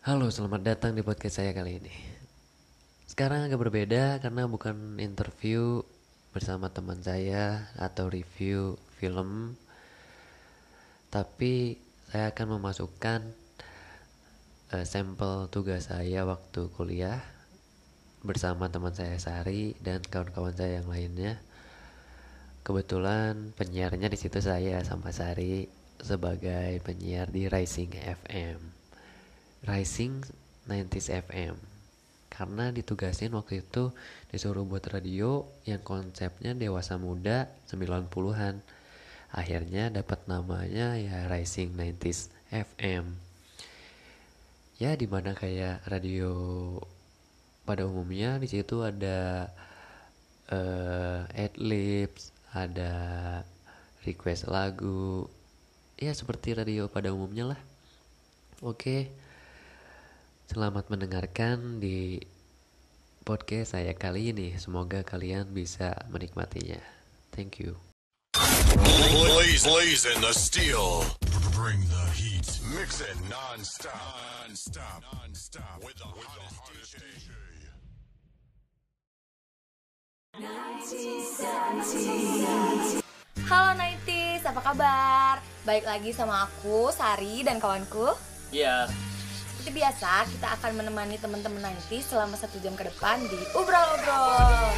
Halo, selamat datang di podcast saya kali ini. Sekarang agak berbeda karena bukan interview bersama teman saya atau review film, tapi saya akan memasukkan uh, sampel tugas saya waktu kuliah bersama teman saya Sari dan kawan-kawan saya yang lainnya. Kebetulan penyiarnya di situ saya sama Sari sebagai penyiar di Rising FM. Rising 90s FM karena ditugasin waktu itu disuruh buat radio yang konsepnya dewasa muda 90-an akhirnya dapat namanya ya Rising 90s FM ya di mana kayak radio pada umumnya di situ ada uh, adlibs ada request lagu. Ya seperti radio pada umumnya lah. Oke. Selamat mendengarkan di podcast saya kali ini. Semoga kalian bisa menikmatinya. Thank you. Blaze, blaze in the steel. Bring the heat. Mix it non-stop. Non-stop. Non-stop. With the hottest DJ. Halo 90s, apa kabar? Baik lagi sama aku, Sari dan kawanku. Iya, seperti biasa, kita akan menemani teman-teman nanti selama satu jam ke depan di Obrol-Obrol.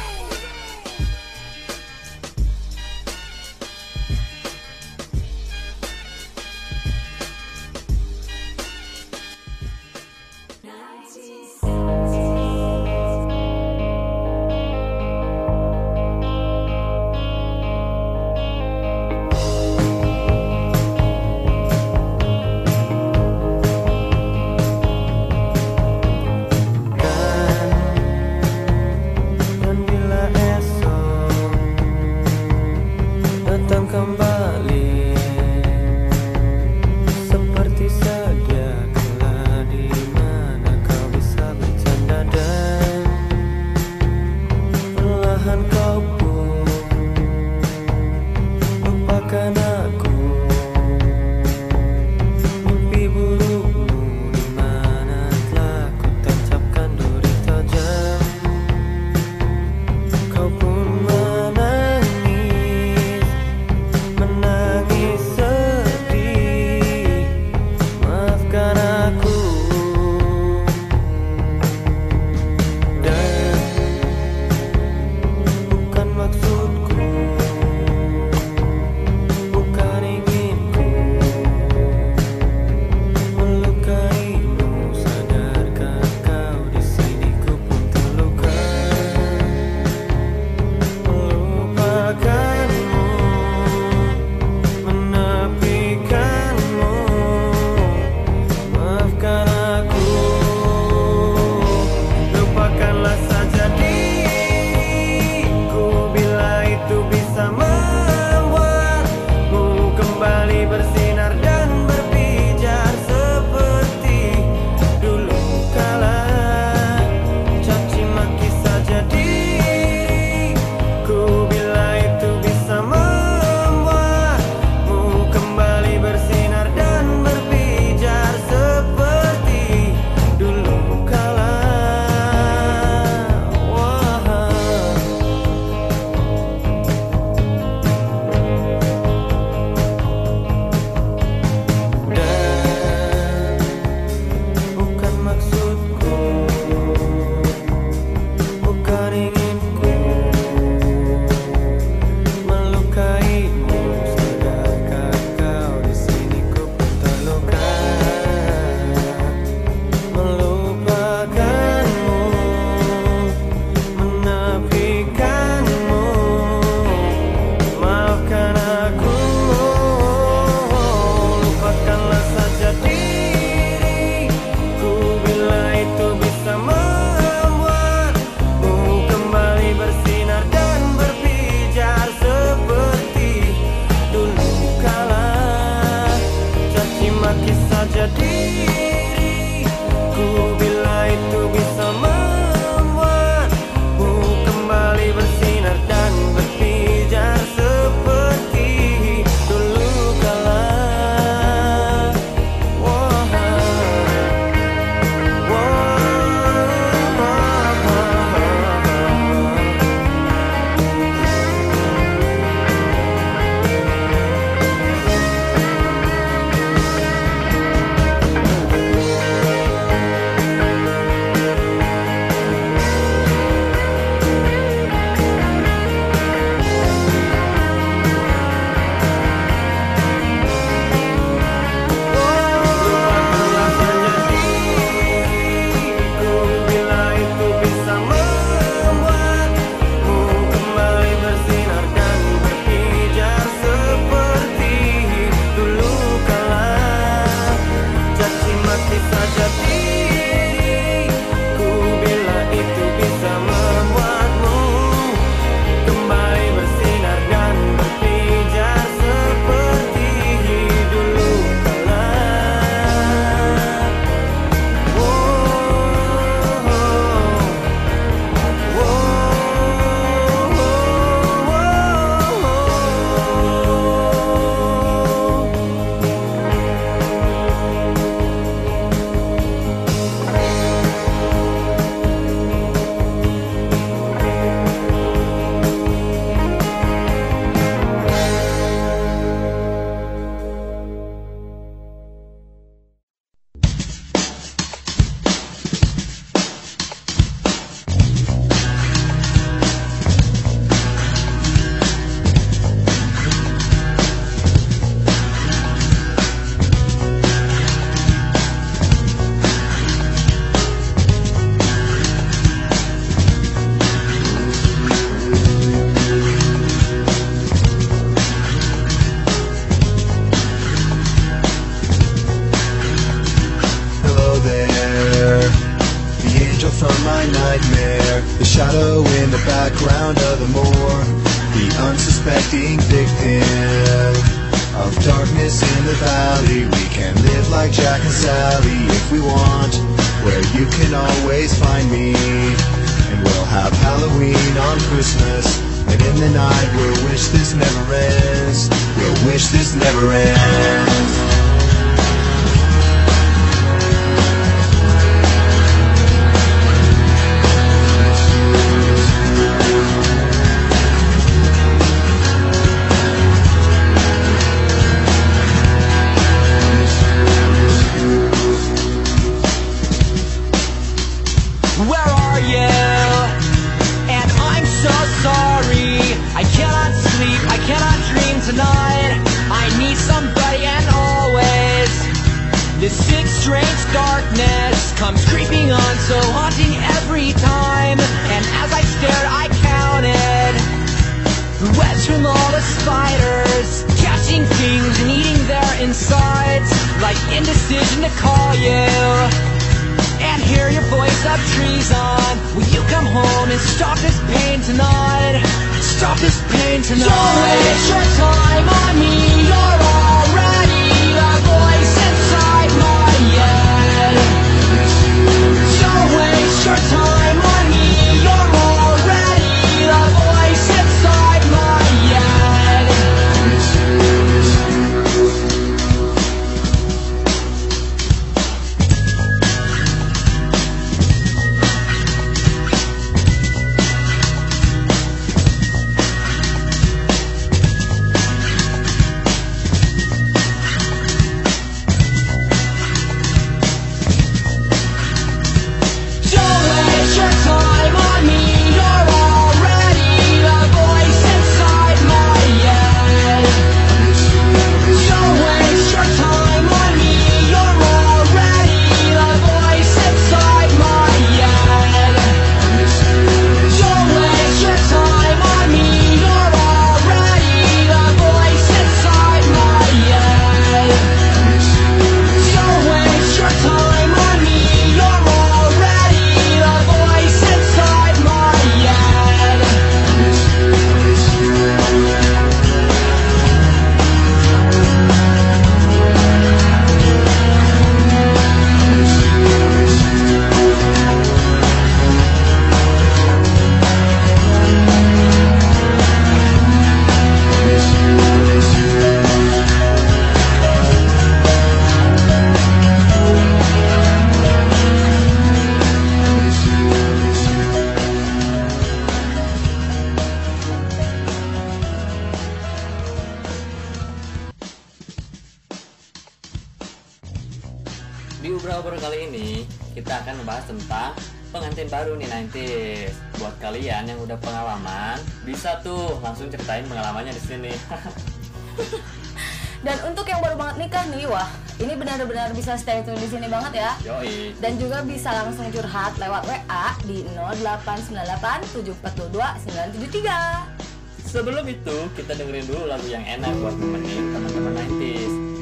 langsung curhat lewat WA di 0898742973. Sebelum itu, kita dengerin dulu lagu yang enak buat nemenin teman-teman 90s.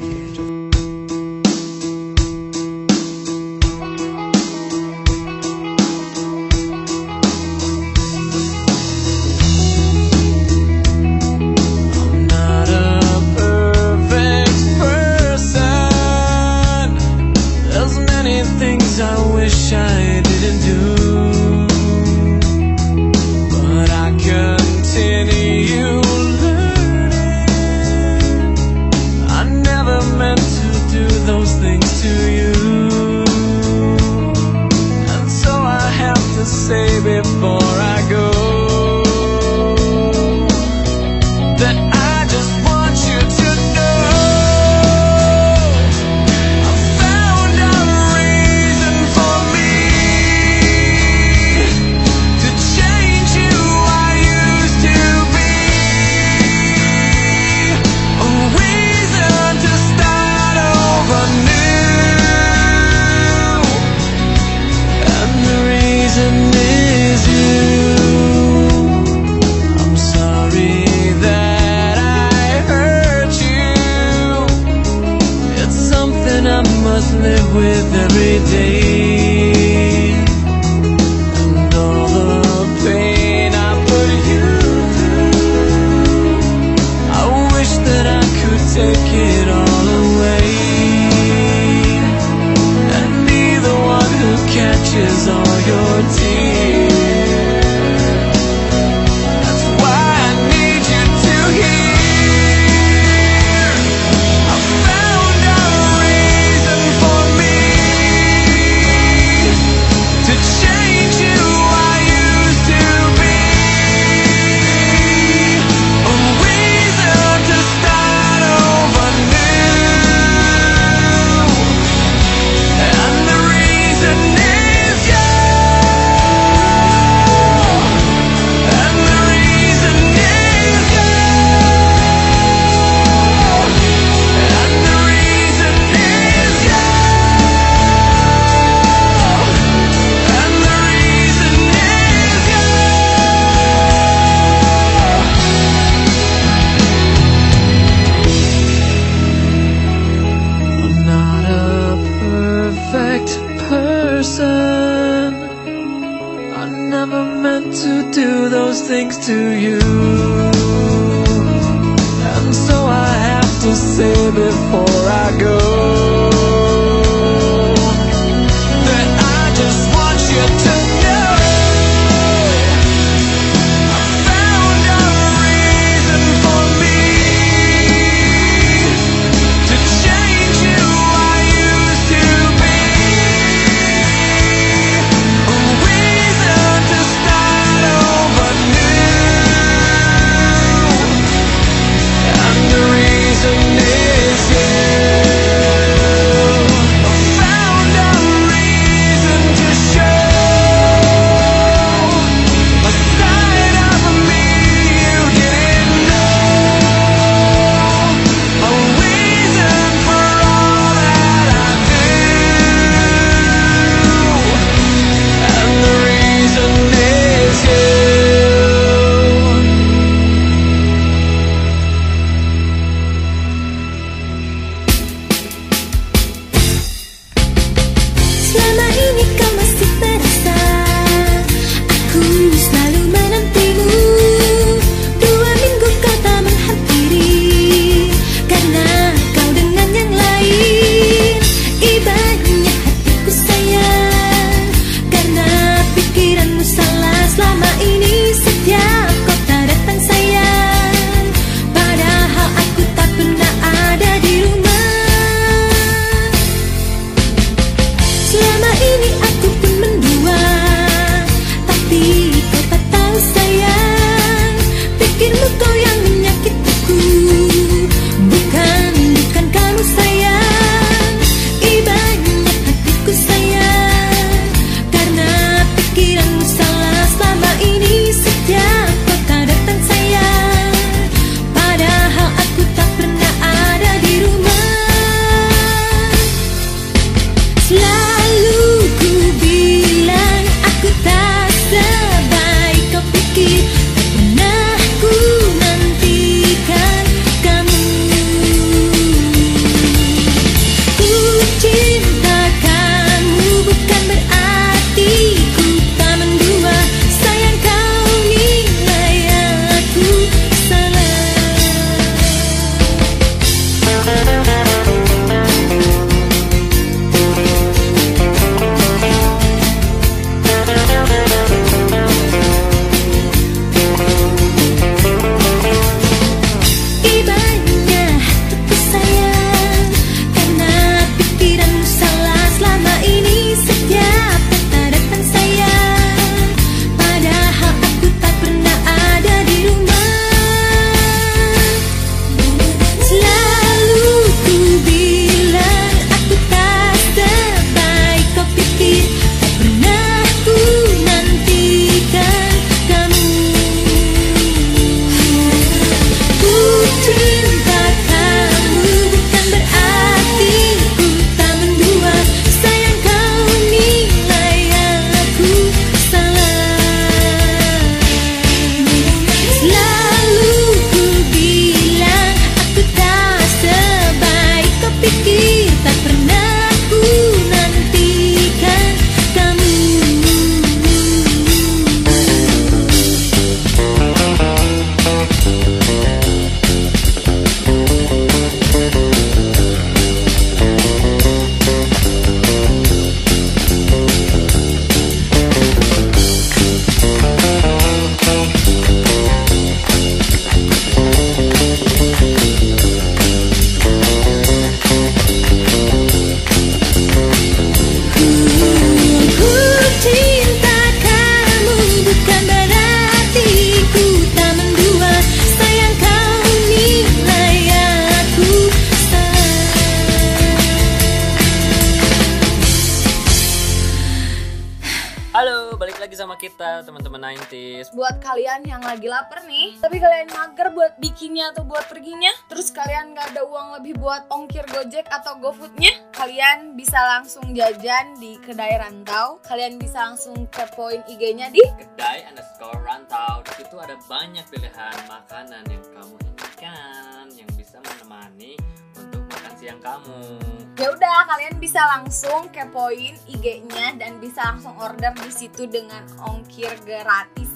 Uang lebih buat ongkir Gojek atau GoFoodnya, kalian bisa langsung jajan di kedai rantau. Kalian bisa langsung kepoin IG-nya di Kedai underscore rantau. Di situ ada banyak pilihan makanan yang kamu inginkan yang bisa menemani untuk makan siang kamu. Ya udah, kalian bisa langsung kepoin IG-nya dan bisa langsung order di situ dengan ongkir gratis.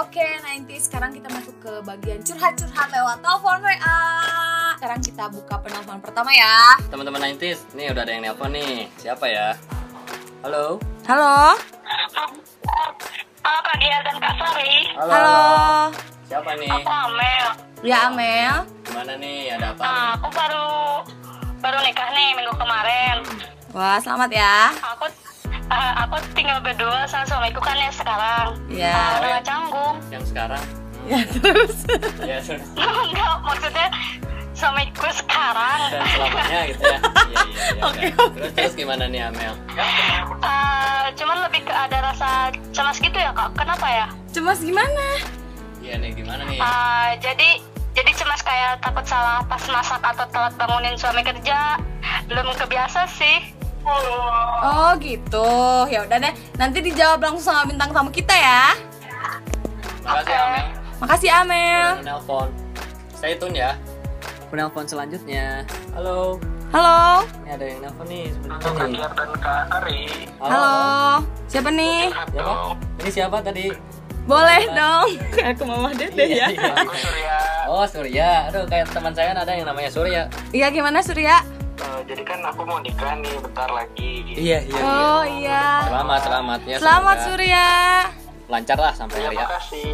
Oke, nanti sekarang kita masuk ke bagian curhat-curhat lewat telepon WA. Sekarang kita buka penelpon pertama ya. Teman-teman 90s, nih udah ada yang nelpon nih. Siapa ya? Halo. Halo. Halo Kak Gia dan Kak Sari Halo. Halo. Siapa nih? Aku Amel Ya Amel. Gimana nih? Ada apa? Ah, nih? Aku baru baru nikah nih minggu kemarin Wah, selamat ya. Aku ah, aku tinggal berdua sama suamiku kan yang sekarang Ya. Ah, udah gak canggung Yang sekarang? Ya terus. Ya, terus. Enggak, maksudnya suamiku sekarang dan selamanya gitu ya. Iya, iya, iya. Oke, oke. Terus terus gimana nih Amel? Ah, Cuman lebih ke ada rasa cemas gitu ya kak Kenapa ya? Cemas gimana? Iya nih gimana nih? Ah, Jadi jadi cemas kayak takut salah pas masak atau telat bangunin suami kerja Belum kebiasa sih Oh gitu. Ya udah deh. Nanti dijawab langsung sama bintang tamu kita ya. Makasih Amel. Makasih Amel. Udah nelpon. Stay tune ya. Penelpon selanjutnya. Halo. Halo. Ini ada yang nelpon nih sebenarnya nih. dan Kak Ari. Halo. Siapa nih? Siapa? Ini siapa tadi? Boleh dong. Aku mama Dede ya. Iya, iya. Surya. Oh Surya. Aduh kayak teman saya ada yang namanya Surya. Iya gimana Surya? Eh, jadi kan aku mau nikah nih bentar lagi. Iya iya. Oh iya. Selamat selamat ya. Selamat semoga Surya. Lancar lah sampai Ya hari ya. makasih.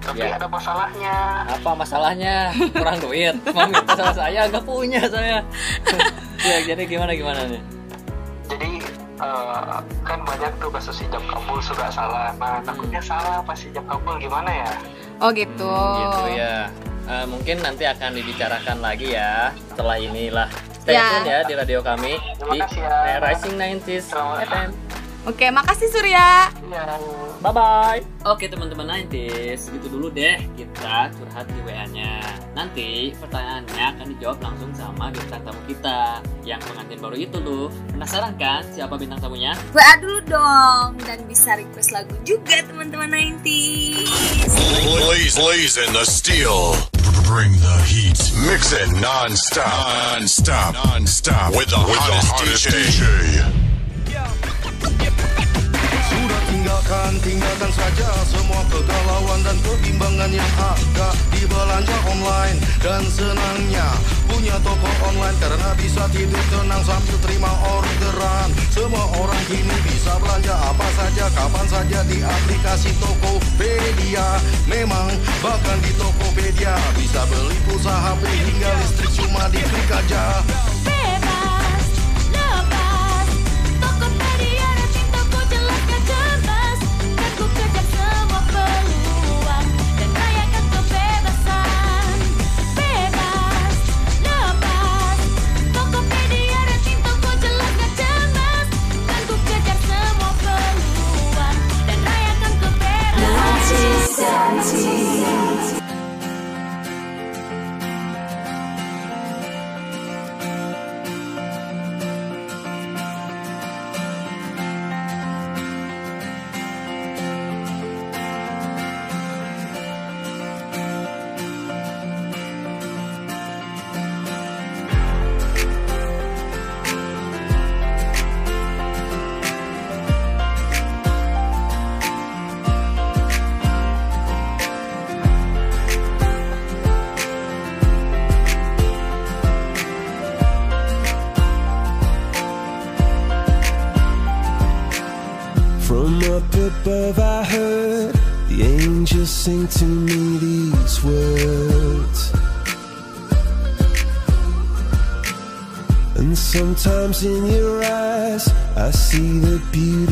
Tapi Iya. ada masalahnya. Apa masalahnya? Kurang duit. Mau minta sama saya nggak punya saya. ya jadi gimana gimana nih? Jadi eh, kan banyak tuh kasus hijab kabul suka salah. Nah takutnya salah pas hijab kabul gimana ya? Oh gitu. Gitu ya. Eh, mungkin nanti akan dibicarakan lagi ya setelah inilah. Stay Ya. tune ya di radio kami Terima di kasih ya. Rising 90s Selamat. FM. Oke, makasih Surya. Iya. Bye bye. Oke teman-teman 90s, itu dulu deh kita curhat di WA-nya. Nanti pertanyaannya akan dijawab langsung sama bintang tamu kita yang pengantin baru itu loh. Penasaran kan siapa bintang tamunya? WA dulu dong dan bisa request lagu juga teman-teman 90s. Blaze, blaze in the steel. Bring the heat. Mix it non-stop. Non-stop. Non-stop. With the hottest, DJ. Sudah tinggalkan, tinggalkan saja semua kegalauan dan kebimbangan yang ada di belanja online. Dan senangnya punya toko online karena bisa tidur tenang sambil terima orderan. Semua orang kini bisa belanja apa saja, kapan saja di aplikasi Tokopedia. Memang bahkan di Tokopedia bisa beli pulsa HP hingga listrik cuma diklik aja in your eyes, I see the beauty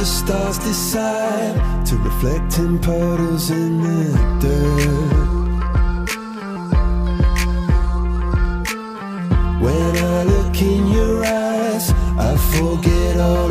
the stars decide to reflect in puddles in the dirt. When I look in your eyes, I forget all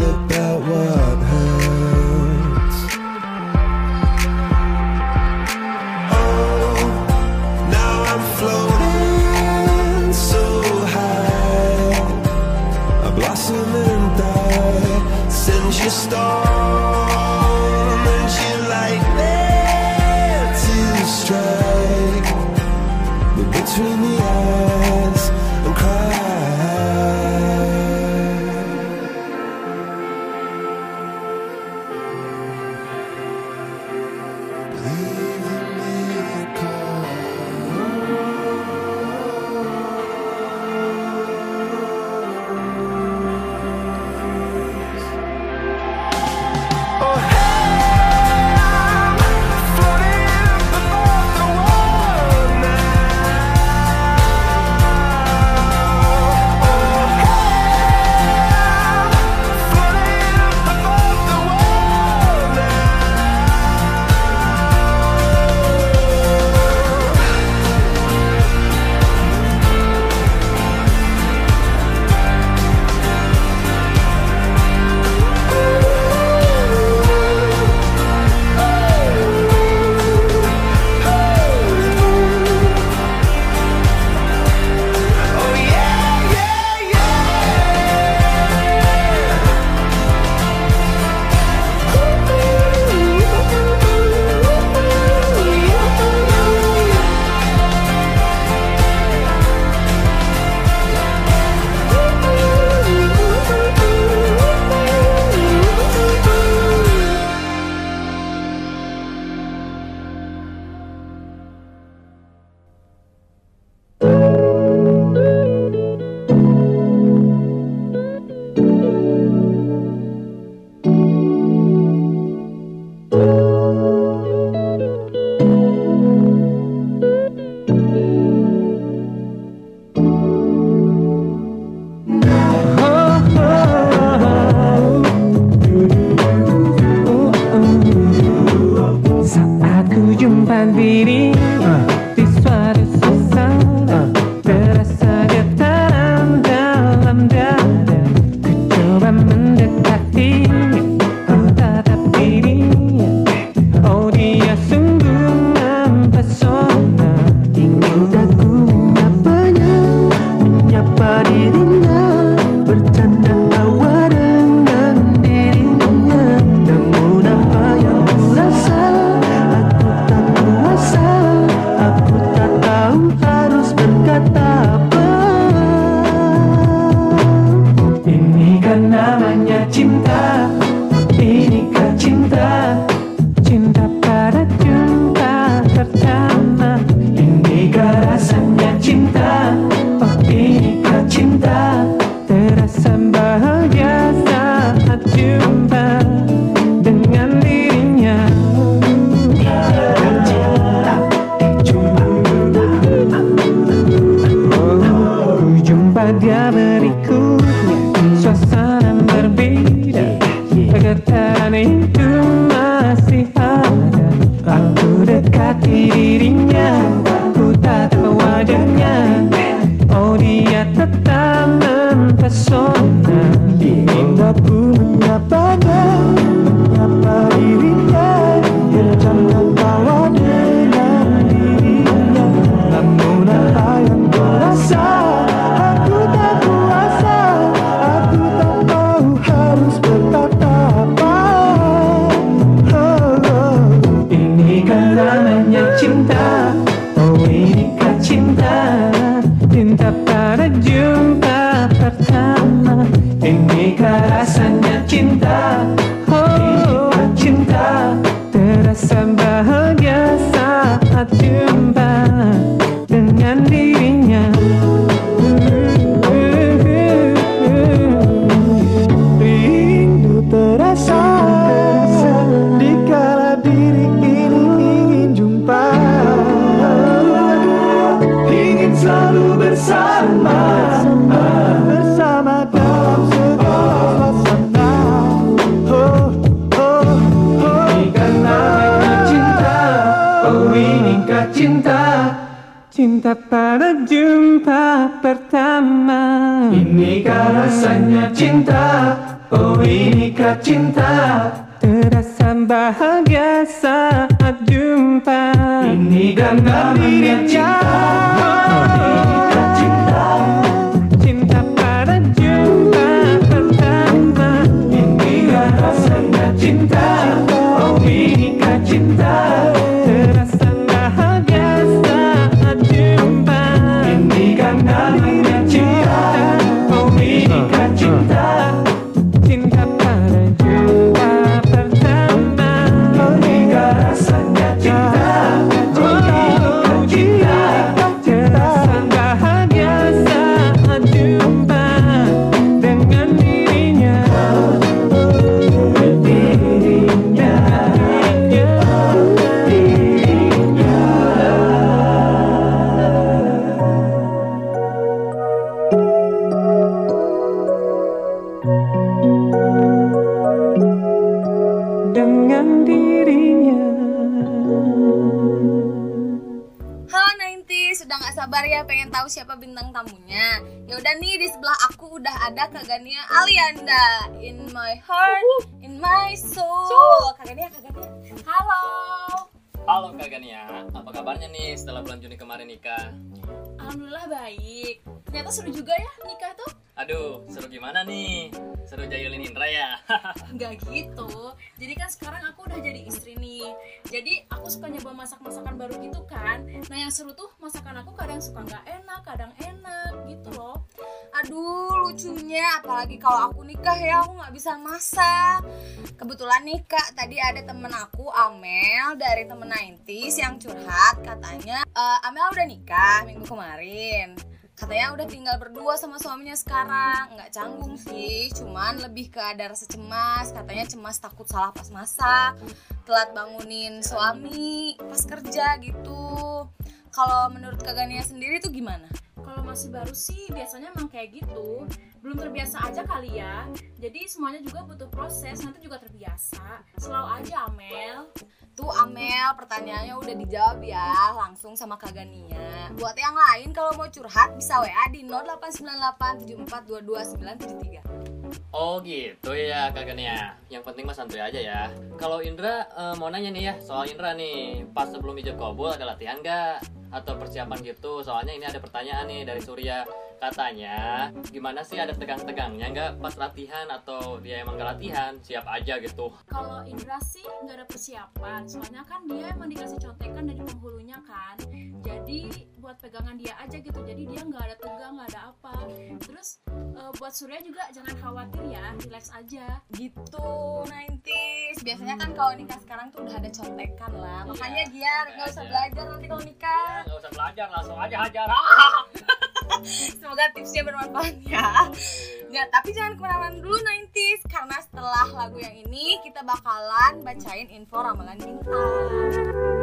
siapa bintang tamunya. Ya udah nih di sebelah aku udah ada Kak Gania Alianda in my heart, in my soul. Kak Gania, Kak Gania. Halo. Halo Kak Gania, apa kabarnya nih setelah bulan Juni kemarin nikah? Alhamdulillah baik. Ternyata seru juga ya nikah tuh. Aduh, seru gimana nih? Seru jahilin Indra ya? Nggak gitu. Jadi kan sekarang aku udah jadi istri nih. Jadi aku suka nyoba masak-masakan baru gitu kan. Nah yang seru tuh masakan aku kadang suka nggak enak, kadang enak gitu loh. Aduh lucunya apalagi kalau aku nikah ya aku nggak bisa masak. Kebetulan nih kak tadi ada temen aku Amel dari temen 90s yang curhat katanya "Eh, Amel udah nikah minggu kemarin katanya udah tinggal berdua sama suaminya sekarang. Nggak canggung sih cuman lebih ke ada rasa cemas. Katanya cemas takut salah pas masak telat bangunin suami pas kerja gitu. Kalau menurut Kak Gania sendiri tuh gimana? Kalau masih baru sih biasanya emang kayak gitu. Belum terbiasa aja kali ya. Jadi semuanya juga butuh proses Nanti juga terbiasa. Selalu aja Amel Tuh Amel pertanyaannya udah dijawab ya langsung sama Kak Gania. Buat yang lain kalau mau curhat bisa WA di 089874229973 Oh gitu ya Kak Gania. Yang penting mah santuy aja ya. Kalau Indra eh, mau nanya nih ya soal Indra nih. Pas sebelum ijab kabul ada latihan nggak? Atau persiapan gitu? Soalnya ini ada pertanyaan nih dari Surya. Katanya gimana sih ada tegang-tegangnya nggak pas latihan atau dia emang nggak latihan? Siap aja gitu. Kalau Indra sih nggak ada persiapan Soalnya kan dia emang dikasih contekan dari penghulunya kan Jadi buat pegangan dia aja gitu Jadi dia nggak ada tegang, nggak ada apa Terus eh, buat Surya juga jangan khawatir ya Relax aja. Gitu 90s Biasanya kan kalau nikah sekarang tuh udah ada contekan lah. Makanya Giar nggak usah belajar nanti kalau nikah. Nggak usah belajar langsung aja hajar. Semoga tipsnya bermanfaat ya. Nggak, tapi jangan ke mana-mana dulu 90s Karena setelah lagu yang ini kita bakalan bacain info ramalan bintang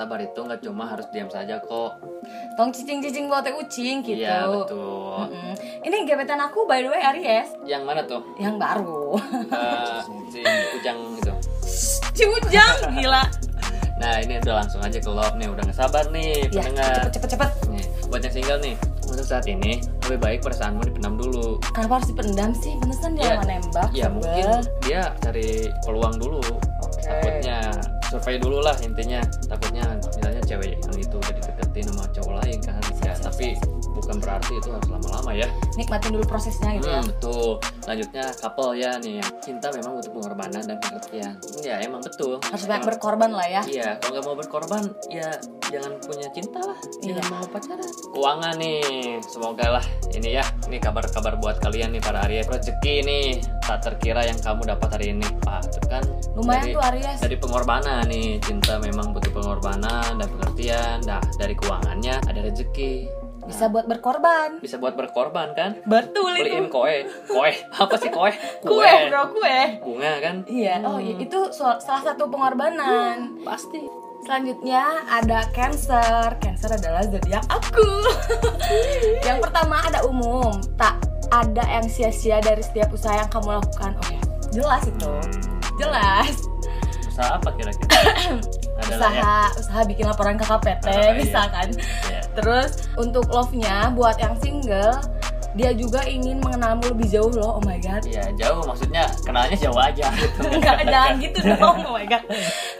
bersabar itu nggak cuma harus diam saja kok Tong cicing-cicing buat teh ucing gitu. iya betul Mm-mm. Ini gebetan aku by the way Aries yang mana tuh yang baru. Eh, si ujang itu Cujang gila. nah ini udah langsung aja ke love nih udah nggak sabar nih Ya, pendengar cepet cepet cepet. nih buat yang single nih untuk saat ini lebih baik perasaanmu dipendam dulu Kenapa harus dipendam sih? Beneran dia Ya, mau nembak. ya sebel. mungkin dia cari peluang dulu takutnya survei dulu lah intinya. Takutnya misalnya cewek yang itu udah dideketin sama cowok lain kan ya tapi bukan berarti itu harus lama-lama ya nikmatin dulu prosesnya gitu ya. Hmm, betul selanjutnya couple ya nih cinta memang butuh pengorbanan dan pengertian ya emang betul Harus banyak Emang- berkorban lah ya. Iya, kalau nggak mau berkorban, ya jangan punya cinta lah, jangan Iya. mau pacaran. Keuangan nih, semoga lah ini ya, ini kabar-kabar buat kalian nih para Aries. Rezeki nih tak terkira yang kamu dapat hari ini, Pak. Itu kan Lumayan dari, tuh Aries. dari pengorbanan nih, cinta memang butuh pengorbanan dan pengertian. Nah, dari keuangannya ada rezeki. Bisa buat berkorban. Bisa buat berkorban kan? Betul Beliin itu. koe, koe apa sih koe? Kue bro, kue. Bunga kan? Iya, oh iya, itu salah satu pengorbanan. Pasti. Selanjutnya ada Cancer. Cancer adalah zodiak aku. yang pertama ada umum, tak ada yang sia-sia dari setiap usaha yang kamu lakukan. Oh ya, jelas itu. Jelas. Usaha apa kira-kira? Lah ya. Usaha usaha bikin laporan ke KPT Oh, iya. misalkan. Iya. Terus untuk love-nya buat yang single, dia juga ingin mengenalmu lebih jauh loh. Oh my god. Iya jauh maksudnya kenalnya jauh aja gitu. Enggak, jangan gitu dong. Oh my god.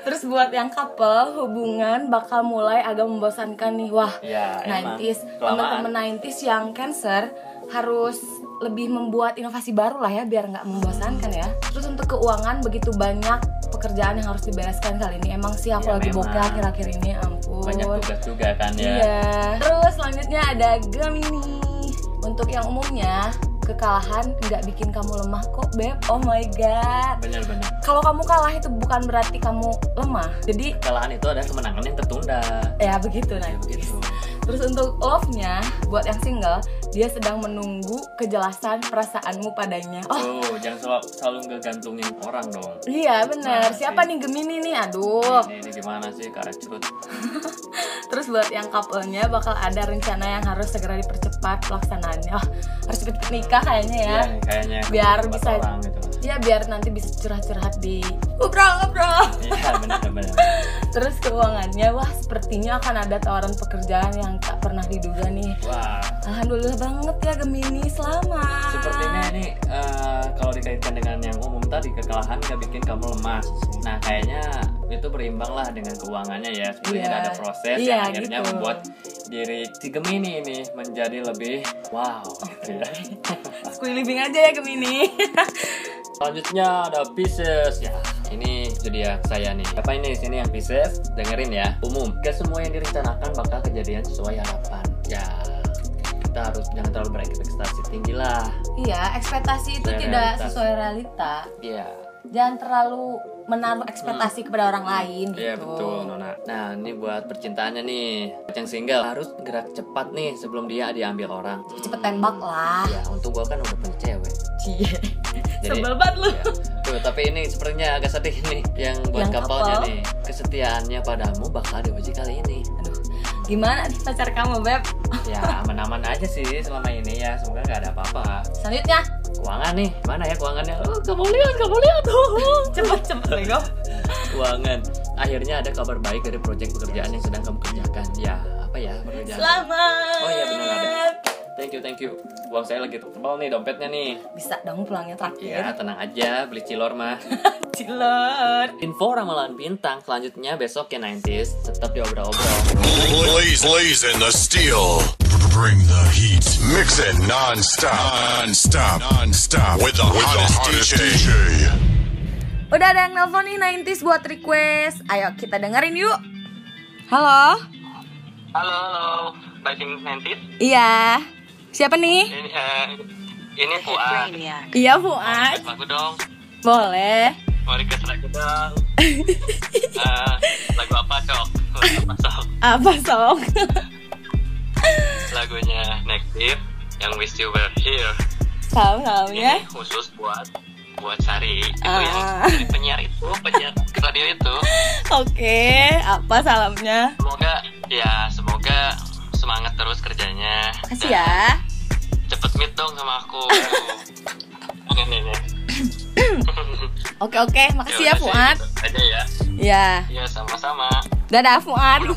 Terus buat yang couple, hubungan bakal mulai agak membosankan nih. Wah, Iya emang 90s. kelamaan. Teman-teman 90s yang cancer harus lebih membuat inovasi baru lah ya biar nggak membosankan ya. Terus untuk keuangan begitu banyak pekerjaan yang harus dibereskan kali ini. Emang sih aku Iya, lagi bokeh akhir-akhir ini, ampun. banyak tugas juga kan ya. Iya. Terus selanjutnya ada Gemini. Untuk yang umumnya, kekalahan nggak bikin kamu lemah kok, Beb. Oh my god. Bener-bener. Kalau kamu kalah itu bukan berarti kamu lemah. Jadi Kekalahan itu ada kemenangan yang tertunda. ya begitu nah. Ya, begitu. Terus untuk love-nya, buat yang single, dia sedang menunggu kejelasan perasaanmu padanya. Oh, Oh, jangan selalu, selalu ngegantungin orang dong. iya bener. Nah, Siapa nih Gemini nih? Aduh. Ini, ini gimana sih Kak Acrut? Terus buat yang couple-nya bakal ada rencana yang harus segera dipercepat pelaksanaannya. Oh, harus cepet nikah kayaknya ya. Iya kayaknya Biar bisa orang gitu. Ya biar nanti bisa curhat-curhat di ngobrol-ngobrol. Iya bener-bener. Terus keuangannya, wah sepertinya akan ada tawaran pekerjaan yang tak pernah diduga nih. Wah, Alhamdulillah banget ya Gemini, selamat. sepertinya ini eh, kalau dikaitkan dengan yang umum tadi kekalahan gak bikin kamu lemah. Nah, kayaknya itu berimbang lah dengan keuangannya ya. Sepertinya Iya. ada proses Iya, yang akhirnya gitu. membuat diri si Gemini ini menjadi lebih wow. gitu ya. Squee living aja ya Gemini. Selanjutnya ada Pisces ya. Ini zodiak saya nih. Apa ini sini yang Pisces? Dengerin ya. Umum. Gak semua yang direncanakan bakal kejadian sesuai harapan. Ya kita harus jangan terlalu berekspektasi tinggi lah. iya, ekspektasi itu Sesuai tidak realitas. sesuai realita. Iya. Jangan terlalu menaruh ekspektasi kepada orang lain gitu. Iya betul Nona. Nah ini buat percintaannya nih. Yang single harus gerak cepat nih sebelum dia diambil orang. Cepet tembak lah. Ya untung gua kan udah punya cewek. Cie. Jadi- Sebel banget lu. Tuh, tapi ini sepertinya agak sedih nih yang buat Yang kapalnya couple. nih. Kesetiaannya padamu bakal diuji kali ini. Aduh, gimana nih pacar kamu, Beb? Ya aman-aman aja sih selama ini ya. Semoga nggak ada apa-apa. Selanjutnya, Keuangan nih, mana ya keuangannya? Oh, kamu lihat, kamu lihat. cepet-cepet Bego. keuangan. Akhirnya ada kabar baik dari proyek pekerjaan yang sedang kamu kerjakan. Ya, apa ya pekerjaan? Selamat. Oh iya benar ada. Thank you, thank you. Uang saya lagi tebal nih dompetnya nih. Bisa dong pulangnya terakhir. Ya, tenang aja, beli cilor mah. Cilor. Info ramalan bintang selanjutnya besok ya 90s tetap diobrol-obrol. Blaze, blaze in the steel. Bring the heat. Mix it non-stop. Non-stop. Non-stop. With the hottest, DJ. Udah ada yang nelpon nih 90s buat request. Ayo kita dengerin yuk. Halo. Halo, halo. Rising Nantis. Iya. Siapa nih? Ini, eh, ini Fuad. Iya Fuad. Lagu dong. Boleh. Mau request lagu dong. Eh, lagu apa, Cok? Lagu apa, Sok? Apa song? Lagunya Negative yang Wish You Were Here. Tahu ya? Ini khusus buat buat Sari itu Ah. yang dari penyiar itu penyiar radio itu Oke, apa salamnya? Semoga ya semoga semangat terus kerjanya. Kasih ya. Cepet meet dong sama aku. Oke nih nih. Oke oke, makasih ya Fuad. gitu Aja ya. Ya, Iya sama-sama. dadah Fuad.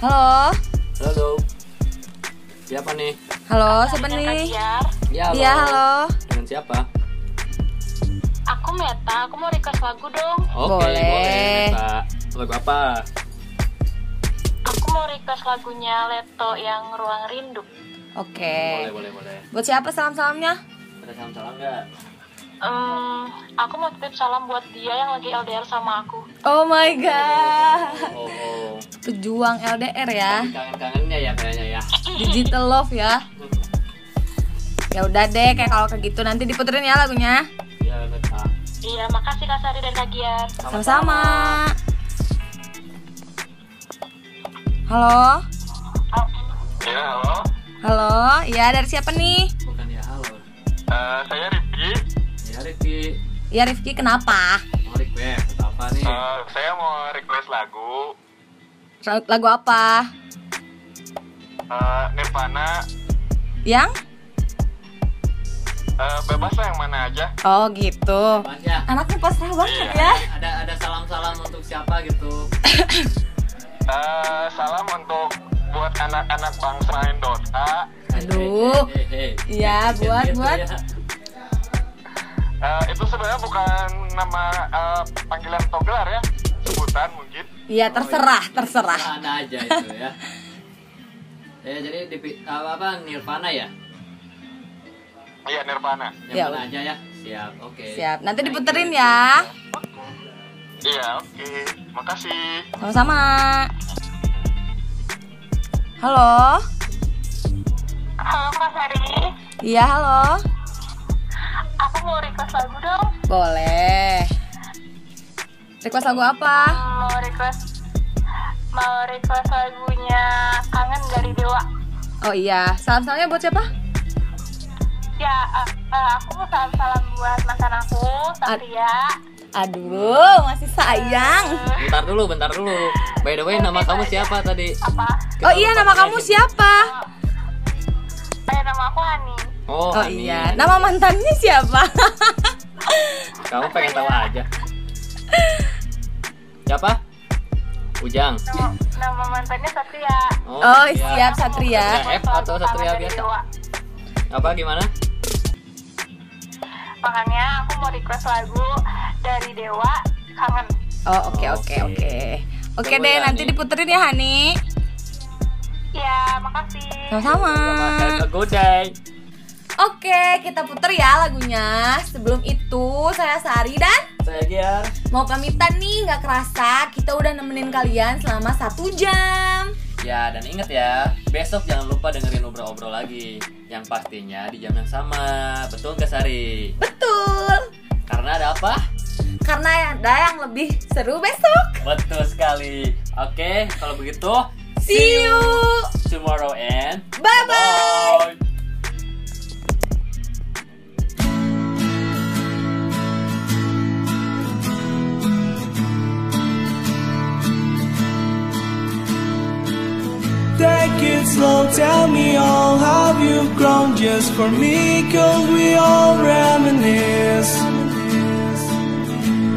Halo, Halo. Siapa nih? halo, siapa nih? Ya, Iya, halo. Dengan siapa? Aku Meta, aku mau request lagu dong. Oke, Boleh. boleh. Meta. Lagu apa? Mau request lagunya Leto yang Ruang Rindu. Oke. Boleh, boleh, boleh. Buat siapa salam-salamnya? Ada salam-salam nggak? Hmm, aku mau titip salam buat dia yang lagi LDR sama aku. Oh my god. Oh, oh. Pejuang LDR ya. Kangen-kangennya ya kayaknya ya. Digital love ya. Ya udah deh, kayak kalau kayak gitu nanti diputerin ya lagunya. Iya. Iya, makasih Kak Sari dan Kak Giar. Sama-sama. Halo, Ya, halo. halo, ya dari siapa nih? Bukan ya, halo. Eh, saya Rifki. Ya, Rifki. Ya Rifki kenapa? Mau request apa nih? Eh, saya mau request lagu Lagu apa? eh, Nirvana. Yang? Eh, bebas lah yang mana aja. Oh gitu. Ya. Anaknya pasrah banget Iya. ya. Ada ada salam-salam untuk siapa gitu? Eh, salam untuk buat anak-anak bangsa main Dota. Aduh. Iya, buat buat. ya. Eh, itu sebenarnya bukan nama eh, panggilan atau gelar ya, sebutan mungkin. Iya terserah, terserah. Ada aja itu ya. Ya jadi di apa, apa Nirvana ya? Iya Nirvana. Yang Ya, mana aja ya? Siap, oke. Siap. Nanti diputerin ya. Iya, oke. Makasih. Sama-sama. Halo. Halo Kak Sari, Iya, halo. aku mau request lagu dong. Boleh. Request lagu apa? Mau request mau request lagunya Kangen dari Dewa. Oh iya, salam-salamnya buat siapa? Ya, eh, eh, aku mau salam-salam buat mantan aku, Satria. Aduh, masih sayang. Bentar dulu, bentar dulu. By the way, nama kamu siapa tadi? Apa? Oh iya, nama kamu siapa? Eh, nama aku Hani. Oh, Oh Ani. iya, nama mantannya siapa? Kamu pengen tahu aja. Siapa? Ujang. Nama, nama mantannya Satria. Oh, iya. siap Satria. F atau Satria biasa? Apa gimana? Makanya aku mau request lagu dari Dewa Kangen. Oh, oke oke oke. Oke deh, ya, nanti diputerin ya, Hani. Ya, makasih. Sama-sama. Have a good day. Oke, kita puter ya lagunya. Sebelum itu, saya Sari dan Saya Giar. mau pamitan nih, nggak kerasa kita udah nemenin kalian selama satu jam. Ya, dan inget ya, besok jangan lupa dengerin obrol-obrol lagi. Yang pastinya di jam yang sama. Betul gak, Sari? Betul. Karena ada apa? Karena ada yang lebih seru besok. Betul sekali. Oke, kalau begitu, See you. tomorrow and Bye Take it slow, tell me all how you've grown just for me, cause we all reminisce.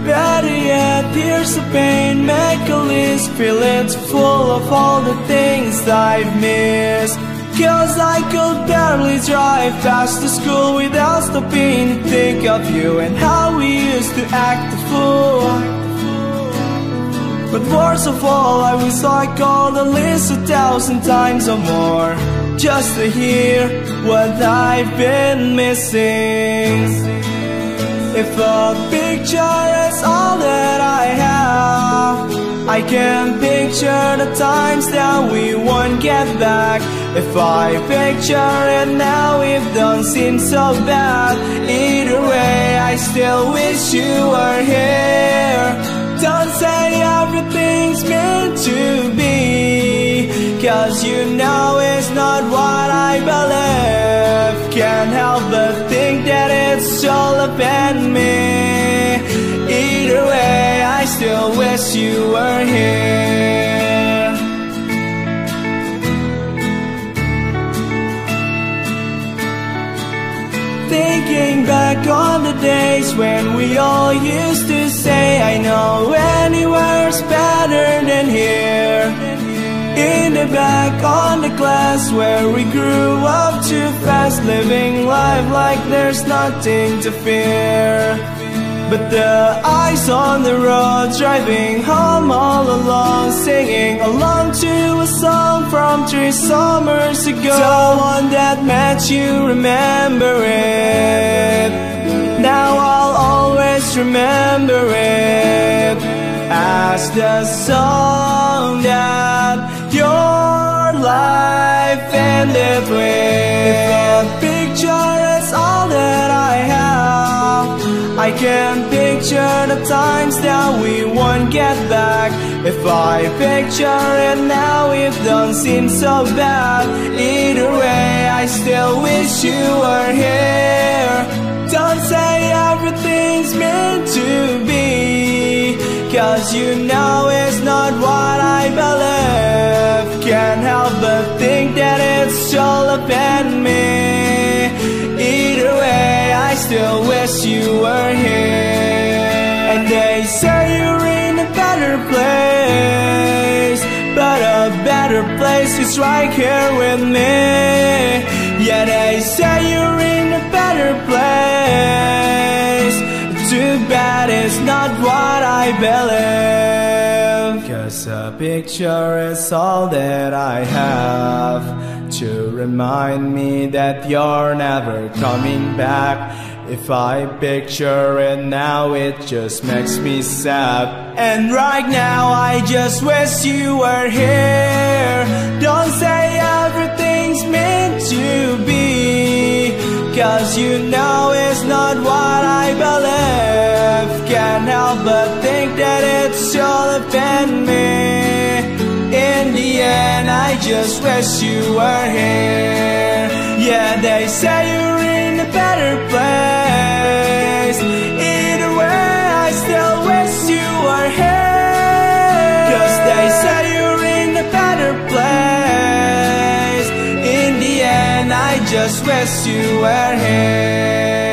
Better yet, here's the pain, make a list, it full of all the things I've missed. Cause I could barely drive past the school without stopping to think of you and how we used to act a fool. But worst of all, I wish I called the list a thousand times or more Just to hear what I've been missing. If a picture is all that I have I can picture the times that we won't get back. If I picture it now, it don't seem so bad. Either way, I still wish you were here everything's meant to be. Cause you know it's not what I believe. Can't help but think that it's all in me. Either way I still wish you were here. Thinking back on the days when we all used to say, I know anywhere's better than here. In the back on the class where we grew up too fast, living life like there's nothing to fear. But the eyes on the road, driving home all alone, singing along to a song from three summers ago. The one that met you, remember it. Now I'll always remember it as the song that your life ended with. If a picture I can picture the times that we won't get back. If I picture it now, it don't seem so bad. Either way, I still wish you were here. Don't say everything's meant to be. Cause you know it's still wish you were here. And they say you're in a better place. But a better place is right here with me. Yeah, they say you're in a better place. Too bad it's not what I believe. Cause a picture is all that I have to remind me that you're never coming back. If I picture it now, it just makes me sad. And right now, I just wish you were here. Don't say everything's meant to be. Cause you know it's not what I believe. Can't help but think that it's all in me. In the end, I just wish you were here. Yeah, they say you're in a better place. Either way, I still wish you were here. Cause they say you're in a better place. In the end, I just wish you were here.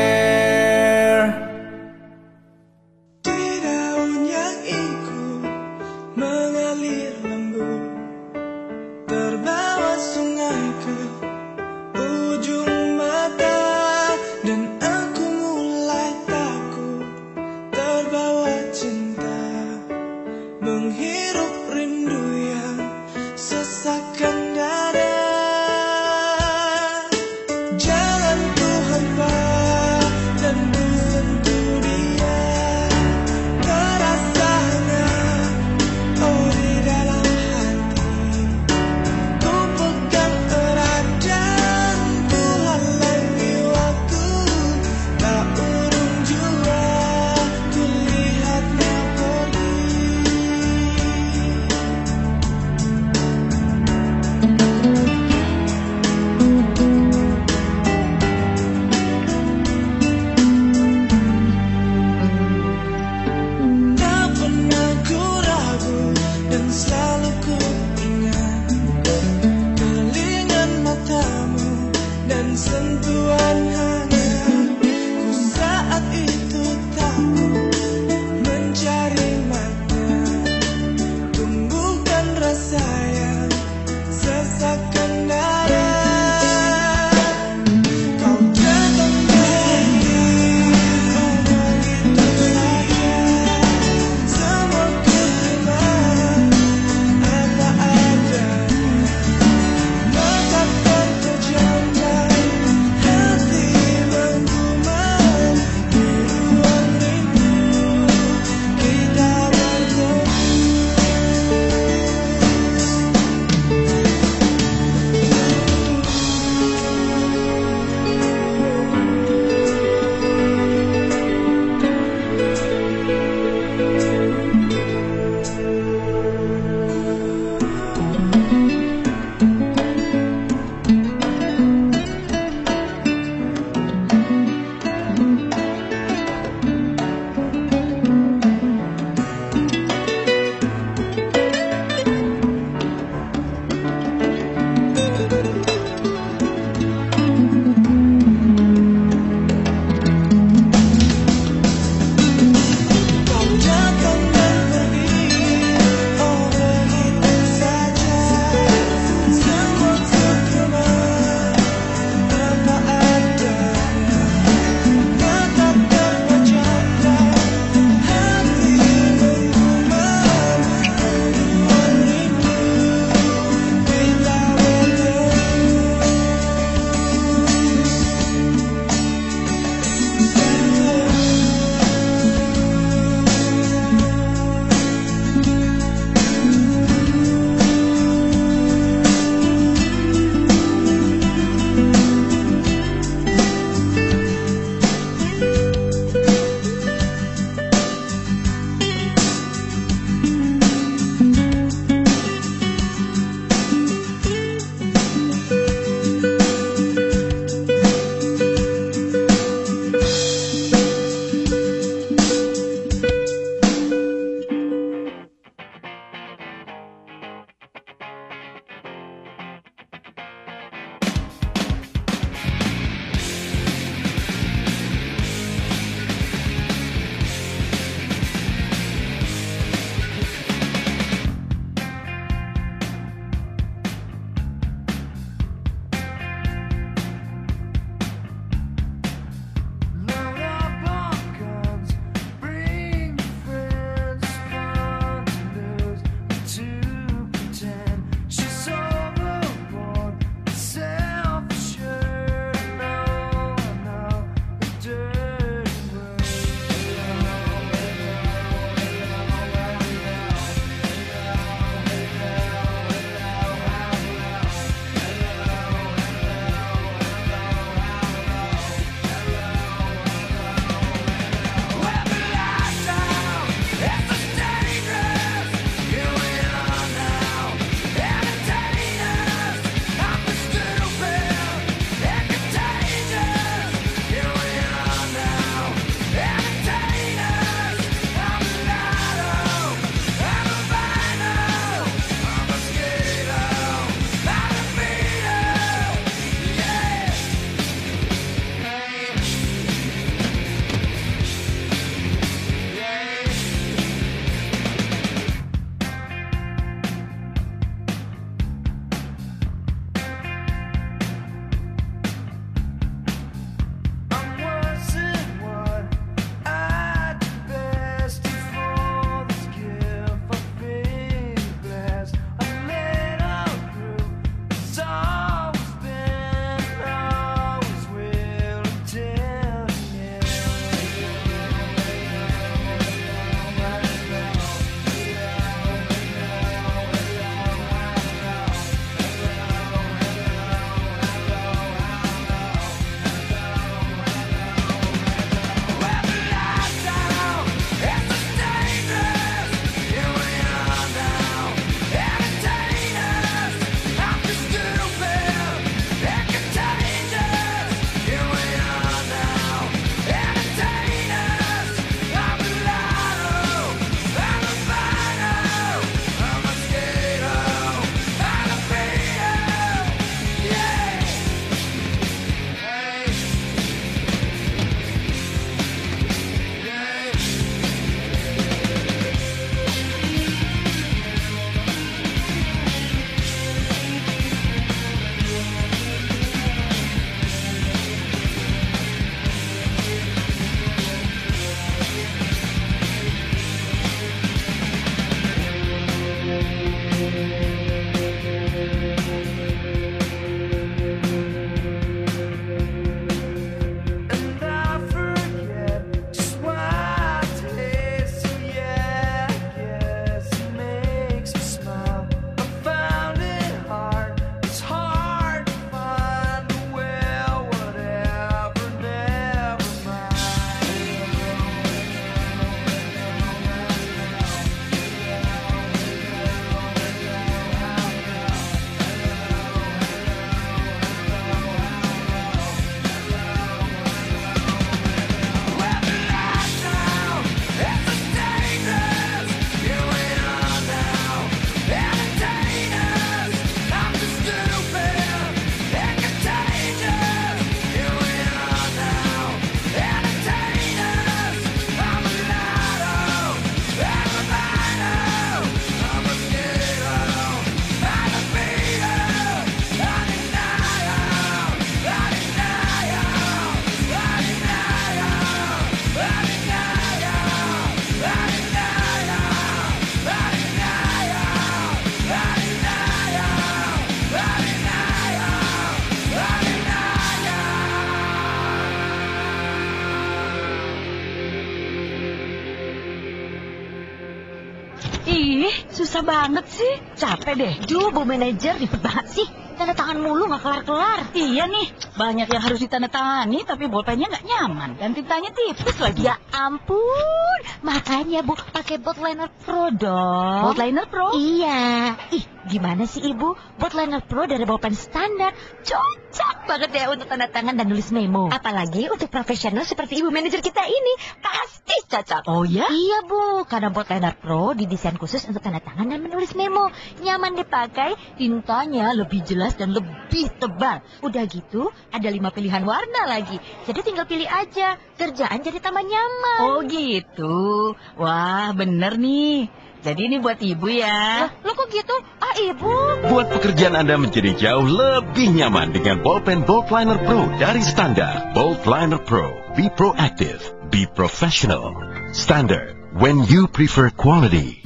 Capek deh. Duh, Bu Manajer ribet banget sih. Tanda tangan mulu nggak kelar-kelar. Iya nih, banyak yang harus ditandatangani tapi bolpennya nggak nyaman dan tintanya tipis lagi. Ya ampun, makanya Bu pakai Botliner Pro dong. Botliner Pro? Iya. Ih, gimana sih Ibu? Botliner Pro dari bolpen standar cocok banget ya untuk tanda tangan dan nulis memo. Apalagi untuk profesional seperti Ibu manajer kita ini, pasti cocok. Oh ya? Iya Bu, karena Botliner Pro didesain khusus untuk tanda tangan dan menulis memo. Nyaman dipakai, tintanya lebih jelas dan lebih tebal. Udah gitu, ada lima pilihan warna lagi. Jadi tinggal pilih aja. Kerjaan jadi tambah nyaman. Oh gitu. Wah, bener nih. Jadi ini buat ibu ya. Lo kok gitu? Ah, ibu. Buat pekerjaan Anda menjadi jauh lebih nyaman dengan bolpen Bold Liner Pro dari Standar. Bold Liner Pro. Be proactive. Be professional. Standard. When you prefer quality.